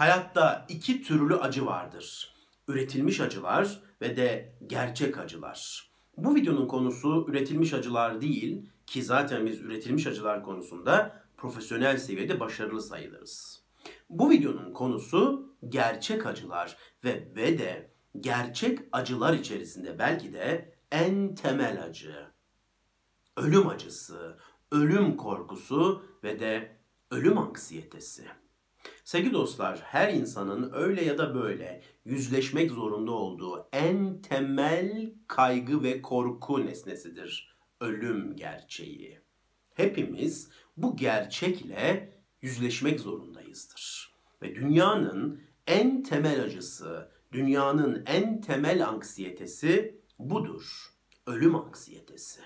Hayatta iki türlü acı vardır. Üretilmiş acılar ve de gerçek acılar. Bu videonun konusu üretilmiş acılar değil ki zaten biz üretilmiş acılar konusunda profesyonel seviyede başarılı sayılırız. Bu videonun konusu gerçek acılar ve ve de gerçek acılar içerisinde belki de en temel acı. Ölüm acısı, ölüm korkusu ve de ölüm anksiyetesi. Sevgili dostlar, her insanın öyle ya da böyle yüzleşmek zorunda olduğu en temel kaygı ve korku nesnesidir. Ölüm gerçeği. Hepimiz bu gerçekle yüzleşmek zorundayızdır. Ve dünyanın en temel acısı, dünyanın en temel anksiyetesi budur. Ölüm anksiyetesi.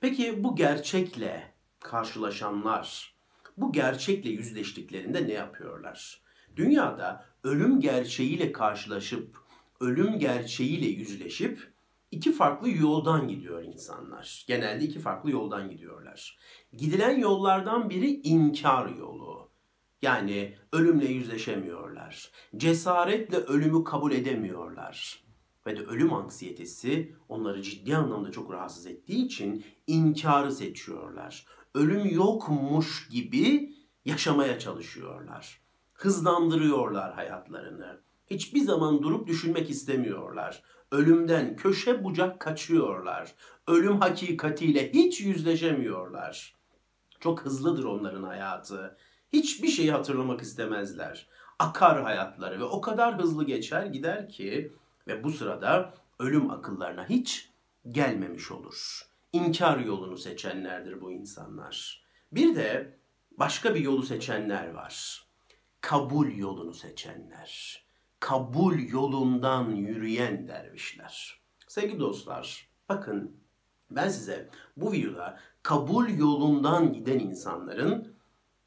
Peki bu gerçekle karşılaşanlar, bu gerçekle yüzleştiklerinde ne yapıyorlar? Dünyada ölüm gerçeğiyle karşılaşıp, ölüm gerçeğiyle yüzleşip iki farklı yoldan gidiyor insanlar. Genelde iki farklı yoldan gidiyorlar. Gidilen yollardan biri inkar yolu. Yani ölümle yüzleşemiyorlar. Cesaretle ölümü kabul edemiyorlar. Ve de ölüm anksiyetesi onları ciddi anlamda çok rahatsız ettiği için inkarı seçiyorlar. Ölüm yokmuş gibi yaşamaya çalışıyorlar. Hızlandırıyorlar hayatlarını. Hiçbir zaman durup düşünmek istemiyorlar. Ölümden köşe bucak kaçıyorlar. Ölüm hakikatiyle hiç yüzleşemiyorlar. Çok hızlıdır onların hayatı. Hiçbir şeyi hatırlamak istemezler. Akar hayatları ve o kadar hızlı geçer gider ki ve bu sırada ölüm akıllarına hiç gelmemiş olur. İnkar yolunu seçenlerdir bu insanlar. Bir de başka bir yolu seçenler var. Kabul yolunu seçenler. Kabul yolundan yürüyen dervişler. Sevgili dostlar, bakın ben size bu videoda kabul yolundan giden insanların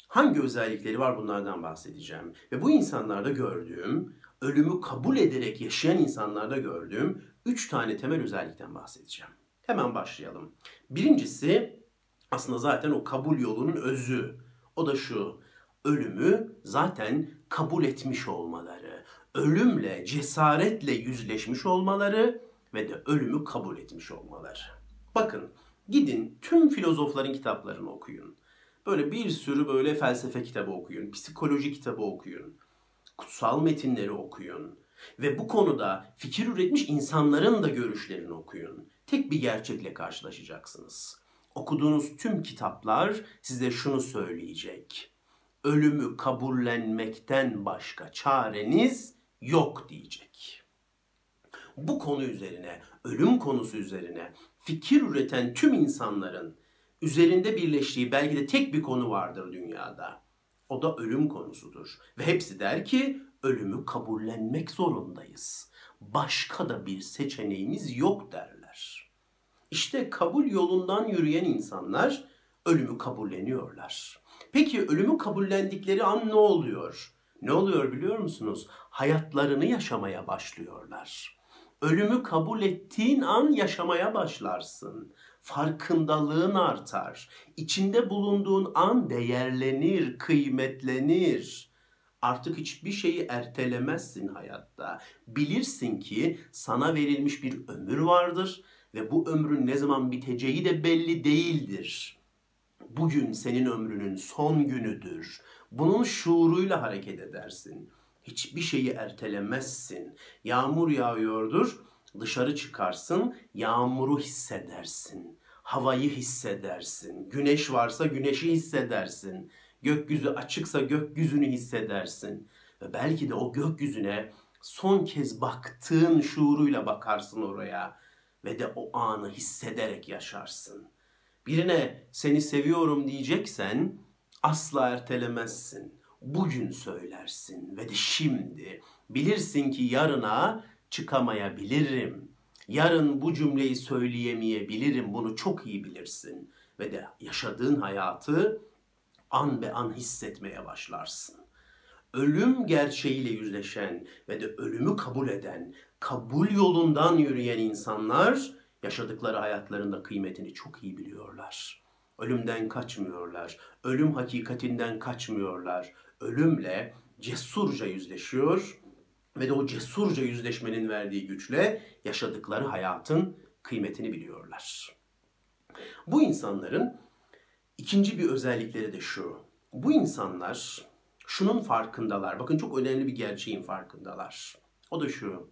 hangi özellikleri var bunlardan bahsedeceğim. Ve bu insanlarda gördüğüm, ölümü kabul ederek yaşayan insanlarda gördüğüm üç tane temel özellikten bahsedeceğim. Hemen başlayalım. Birincisi aslında zaten o kabul yolunun özü. O da şu. Ölümü zaten kabul etmiş olmaları. Ölümle, cesaretle yüzleşmiş olmaları ve de ölümü kabul etmiş olmaları. Bakın gidin tüm filozofların kitaplarını okuyun. Böyle bir sürü böyle felsefe kitabı okuyun, psikoloji kitabı okuyun, kutsal metinleri okuyun ve bu konuda fikir üretmiş insanların da görüşlerini okuyun. Tek bir gerçekle karşılaşacaksınız. Okuduğunuz tüm kitaplar size şunu söyleyecek. Ölümü kabullenmekten başka çareniz yok diyecek. Bu konu üzerine, ölüm konusu üzerine fikir üreten tüm insanların üzerinde birleştiği belki de tek bir konu vardır dünyada. O da ölüm konusudur. Ve hepsi der ki ölümü kabullenmek zorundayız. Başka da bir seçeneğimiz yok derler. İşte kabul yolundan yürüyen insanlar ölümü kabulleniyorlar. Peki ölümü kabullendikleri an ne oluyor? Ne oluyor biliyor musunuz? Hayatlarını yaşamaya başlıyorlar. Ölümü kabul ettiğin an yaşamaya başlarsın. Farkındalığın artar. İçinde bulunduğun an değerlenir, kıymetlenir. Artık hiçbir şeyi ertelemezsin hayatta. Bilirsin ki sana verilmiş bir ömür vardır ve bu ömrün ne zaman biteceği de belli değildir. Bugün senin ömrünün son günüdür. Bunun şuuruyla hareket edersin. Hiçbir şeyi ertelemezsin. Yağmur yağıyordur. Dışarı çıkarsın, yağmuru hissedersin. Havayı hissedersin. Güneş varsa güneşi hissedersin. Gökyüzü açıksa gökyüzünü hissedersin. Ve belki de o gökyüzüne son kez baktığın şuuruyla bakarsın oraya ve de o anı hissederek yaşarsın. Birine seni seviyorum diyeceksen asla ertelemezsin. Bugün söylersin ve de şimdi bilirsin ki yarına çıkamayabilirim. Yarın bu cümleyi söyleyemeyebilirim. Bunu çok iyi bilirsin ve de yaşadığın hayatı an be an hissetmeye başlarsın. Ölüm gerçeğiyle yüzleşen ve de ölümü kabul eden, kabul yolundan yürüyen insanlar yaşadıkları hayatlarında kıymetini çok iyi biliyorlar. Ölümden kaçmıyorlar. Ölüm hakikatinden kaçmıyorlar. Ölümle cesurca yüzleşiyor ve de o cesurca yüzleşmenin verdiği güçle yaşadıkları hayatın kıymetini biliyorlar. Bu insanların ikinci bir özellikleri de şu. Bu insanlar şunun farkındalar. Bakın çok önemli bir gerçeğin farkındalar. O da şu.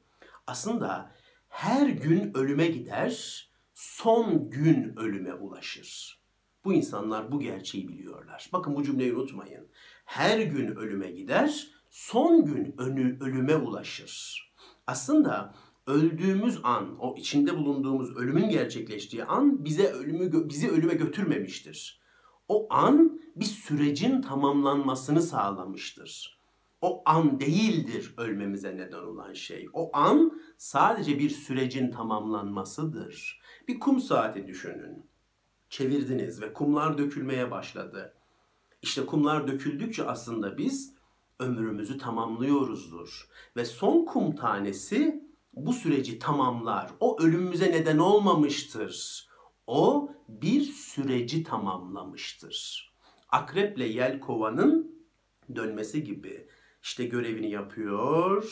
Aslında her gün ölüme gider, son gün ölüme ulaşır. Bu insanlar bu gerçeği biliyorlar. Bakın bu cümleyi unutmayın. Her gün ölüme gider, son gün önü, ölüme ulaşır. Aslında öldüğümüz an, o içinde bulunduğumuz ölümün gerçekleştiği an bize ölümü bizi ölüme götürmemiştir. O an bir sürecin tamamlanmasını sağlamıştır. O an değildir ölmemize neden olan şey. O an sadece bir sürecin tamamlanmasıdır. Bir kum saati düşünün. Çevirdiniz ve kumlar dökülmeye başladı. İşte kumlar döküldükçe aslında biz ömrümüzü tamamlıyoruzdur. Ve son kum tanesi bu süreci tamamlar. O ölümümüze neden olmamıştır. O bir süreci tamamlamıştır. Akreple yel kovanın dönmesi gibi. İşte görevini yapıyor.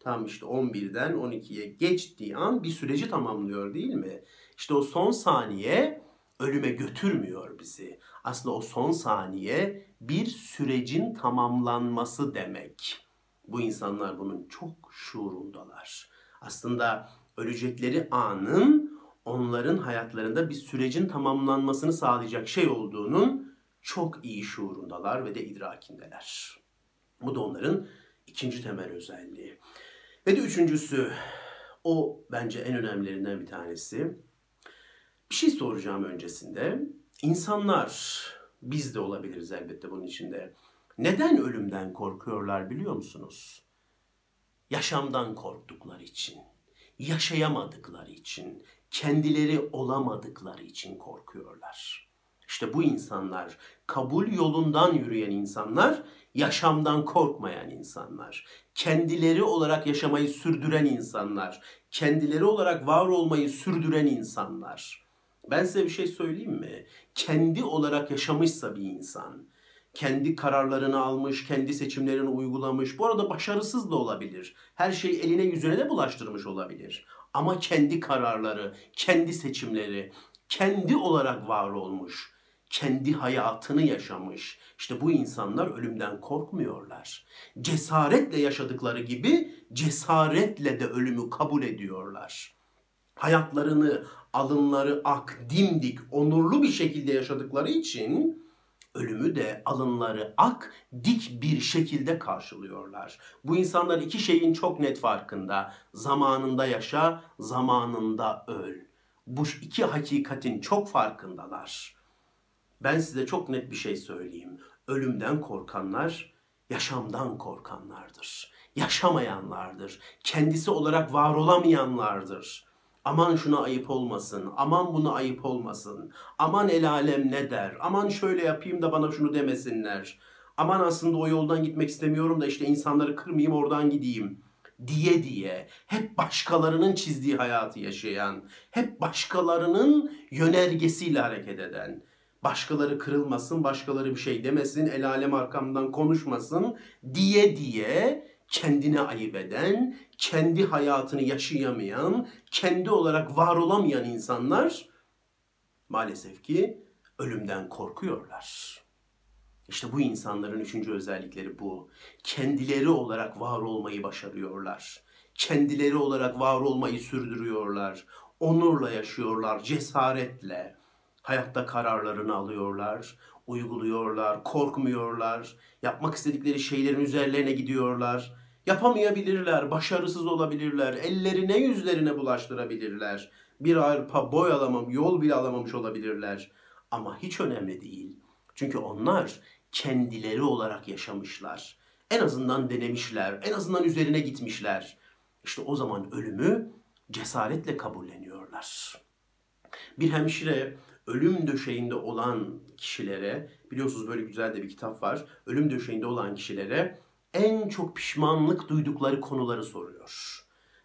Tam işte 11'den 12'ye geçtiği an bir süreci tamamlıyor değil mi? İşte o son saniye ölüme götürmüyor bizi. Aslında o son saniye bir sürecin tamamlanması demek. Bu insanlar bunun çok şuurundalar. Aslında ölecekleri anın onların hayatlarında bir sürecin tamamlanmasını sağlayacak şey olduğunun çok iyi şuurundalar ve de idrakindeler. Bu da onların ikinci temel özelliği. Ve de üçüncüsü, o bence en önemlilerinden bir tanesi. Bir şey soracağım öncesinde. İnsanlar, biz de olabiliriz elbette bunun içinde. Neden ölümden korkuyorlar biliyor musunuz? Yaşamdan korktukları için, yaşayamadıkları için, kendileri olamadıkları için korkuyorlar. İşte bu insanlar, kabul yolundan yürüyen insanlar, yaşamdan korkmayan insanlar, kendileri olarak yaşamayı sürdüren insanlar, kendileri olarak var olmayı sürdüren insanlar. Ben size bir şey söyleyeyim mi? Kendi olarak yaşamışsa bir insan, kendi kararlarını almış, kendi seçimlerini uygulamış. Bu arada başarısız da olabilir. Her şeyi eline yüzüne de bulaştırmış olabilir. Ama kendi kararları, kendi seçimleri, kendi olarak var olmuş, kendi hayatını yaşamış. İşte bu insanlar ölümden korkmuyorlar. Cesaretle yaşadıkları gibi cesaretle de ölümü kabul ediyorlar. Hayatlarını, alınları ak, dimdik, onurlu bir şekilde yaşadıkları için ölümü de alınları ak, dik bir şekilde karşılıyorlar. Bu insanlar iki şeyin çok net farkında. Zamanında yaşa, zamanında öl. Bu iki hakikatin çok farkındalar. Ben size çok net bir şey söyleyeyim. Ölümden korkanlar yaşamdan korkanlardır. Yaşamayanlardır. Kendisi olarak var olamayanlardır. Aman şuna ayıp olmasın, aman buna ayıp olmasın, aman el alem ne der, aman şöyle yapayım da bana şunu demesinler. Aman aslında o yoldan gitmek istemiyorum da işte insanları kırmayayım oradan gideyim diye diye hep başkalarının çizdiği hayatı yaşayan, hep başkalarının yönergesiyle hareket eden, başkaları kırılmasın, başkaları bir şey demesin, el alem arkamdan konuşmasın diye diye kendine ayıp eden, kendi hayatını yaşayamayan, kendi olarak var olamayan insanlar maalesef ki ölümden korkuyorlar. İşte bu insanların üçüncü özellikleri bu. Kendileri olarak var olmayı başarıyorlar. Kendileri olarak var olmayı sürdürüyorlar. Onurla yaşıyorlar, cesaretle. Hayatta kararlarını alıyorlar, uyguluyorlar, korkmuyorlar. Yapmak istedikleri şeylerin üzerlerine gidiyorlar. Yapamayabilirler, başarısız olabilirler, ellerine yüzlerine bulaştırabilirler. Bir arpa boy alamam, yol bile alamamış olabilirler. Ama hiç önemli değil. Çünkü onlar kendileri olarak yaşamışlar. En azından denemişler, en azından üzerine gitmişler. İşte o zaman ölümü cesaretle kabulleniyorlar. Bir hemşire ölüm döşeğinde olan kişilere, biliyorsunuz böyle güzel de bir kitap var. Ölüm döşeğinde olan kişilere en çok pişmanlık duydukları konuları soruyor.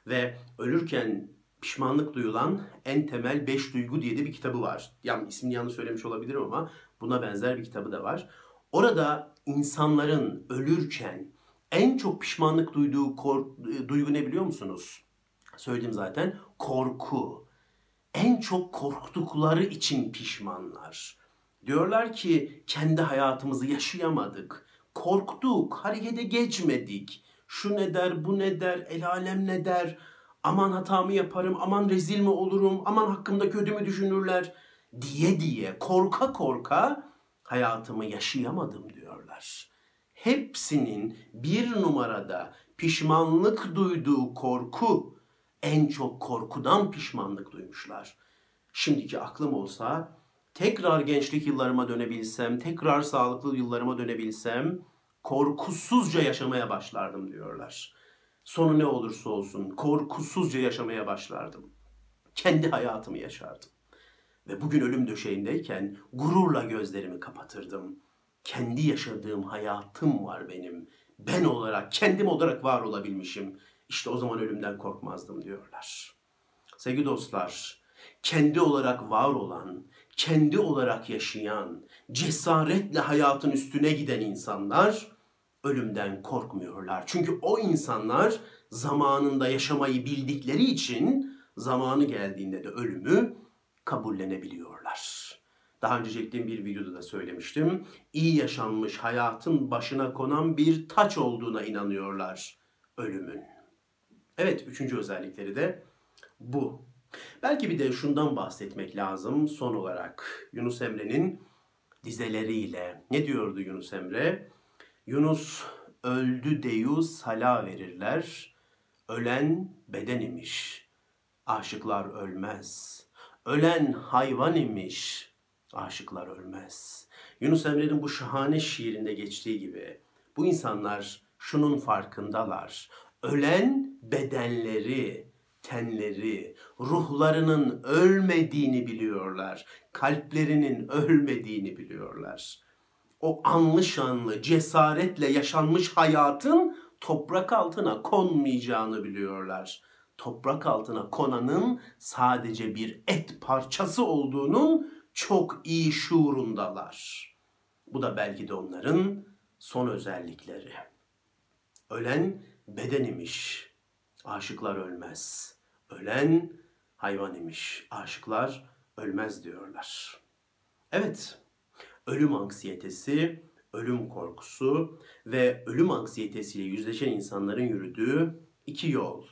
Ve ölürken pişmanlık duyulan en temel 5 duygu diye de bir kitabı var. Yani ismini yanlış söylemiş olabilirim ama buna benzer bir kitabı da var. Orada insanların ölürken En çok pişmanlık duyduğu kor- duygu ne biliyor musunuz? Söyledim zaten. Korku. En çok korktukları için pişmanlar. Diyorlar ki kendi hayatımızı yaşayamadık. Korktuk, harekete geçmedik. Şu ne der, bu ne der, el alem ne der. Aman hatamı yaparım, aman rezil mi olurum, aman hakkımda kötü mü düşünürler diye diye korka korka hayatımı yaşayamadım diyorlar. Hepsinin bir numarada pişmanlık duyduğu korku en çok korkudan pişmanlık duymuşlar. Şimdiki aklım olsa tekrar gençlik yıllarıma dönebilsem, tekrar sağlıklı yıllarıma dönebilsem korkusuzca yaşamaya başlardım diyorlar. Sonu ne olursa olsun korkusuzca yaşamaya başlardım. Kendi hayatımı yaşardım. Ve bugün ölüm döşeğindeyken gururla gözlerimi kapatırdım. Kendi yaşadığım hayatım var benim. Ben olarak, kendim olarak var olabilmişim. İşte o zaman ölümden korkmazdım diyorlar. Sevgili dostlar, kendi olarak var olan, kendi olarak yaşayan, cesaretle hayatın üstüne giden insanlar ölümden korkmuyorlar. Çünkü o insanlar zamanında yaşamayı bildikleri için zamanı geldiğinde de ölümü kabullenebiliyorlar. Daha önce çektiğim bir videoda da söylemiştim. İyi yaşanmış hayatın başına konan bir taç olduğuna inanıyorlar ölümün. Evet, üçüncü özellikleri de bu. Belki bir de şundan bahsetmek lazım son olarak. Yunus Emre'nin dizeleriyle. Ne diyordu Yunus Emre? Yunus öldü deyu sala verirler. Ölen beden imiş. Aşıklar ölmez. Ölen hayvan imiş. Aşıklar ölmez. Yunus Emre'nin bu şahane şiirinde geçtiği gibi bu insanlar şunun farkındalar. Ölen bedenleri, tenleri, ruhlarının ölmediğini biliyorlar. Kalplerinin ölmediğini biliyorlar. O anlı şanlı, cesaretle yaşanmış hayatın toprak altına konmayacağını biliyorlar. Toprak altına konanın sadece bir et parçası olduğunun çok iyi şuurundalar. Bu da belki de onların son özellikleri. Ölen beden imiş. Aşıklar ölmez. Ölen hayvan imiş. Aşıklar ölmez diyorlar. Evet, ölüm anksiyetesi, ölüm korkusu ve ölüm anksiyetesiyle yüzleşen insanların yürüdüğü iki yol.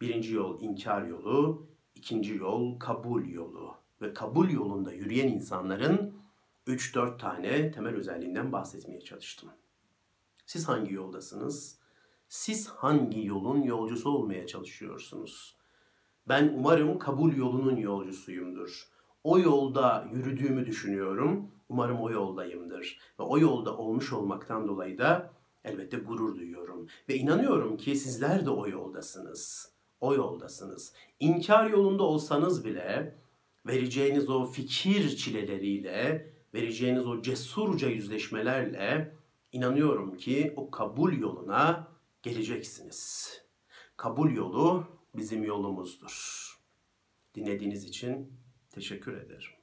Birinci yol inkar yolu, ikinci yol kabul yolu. Ve kabul yolunda yürüyen insanların 3-4 tane temel özelliğinden bahsetmeye çalıştım. Siz hangi yoldasınız? Siz hangi yolun yolcusu olmaya çalışıyorsunuz? Ben umarım kabul yolunun yolcusuyumdur. O yolda yürüdüğümü düşünüyorum. Umarım o yoldayımdır. Ve o yolda olmuş olmaktan dolayı da elbette gurur duyuyorum. Ve inanıyorum ki sizler de o yoldasınız. O yoldasınız. İnkar yolunda olsanız bile vereceğiniz o fikir çileleriyle, vereceğiniz o cesurca yüzleşmelerle inanıyorum ki o kabul yoluna geleceksiniz. Kabul yolu bizim yolumuzdur. Dinlediğiniz için teşekkür ederim.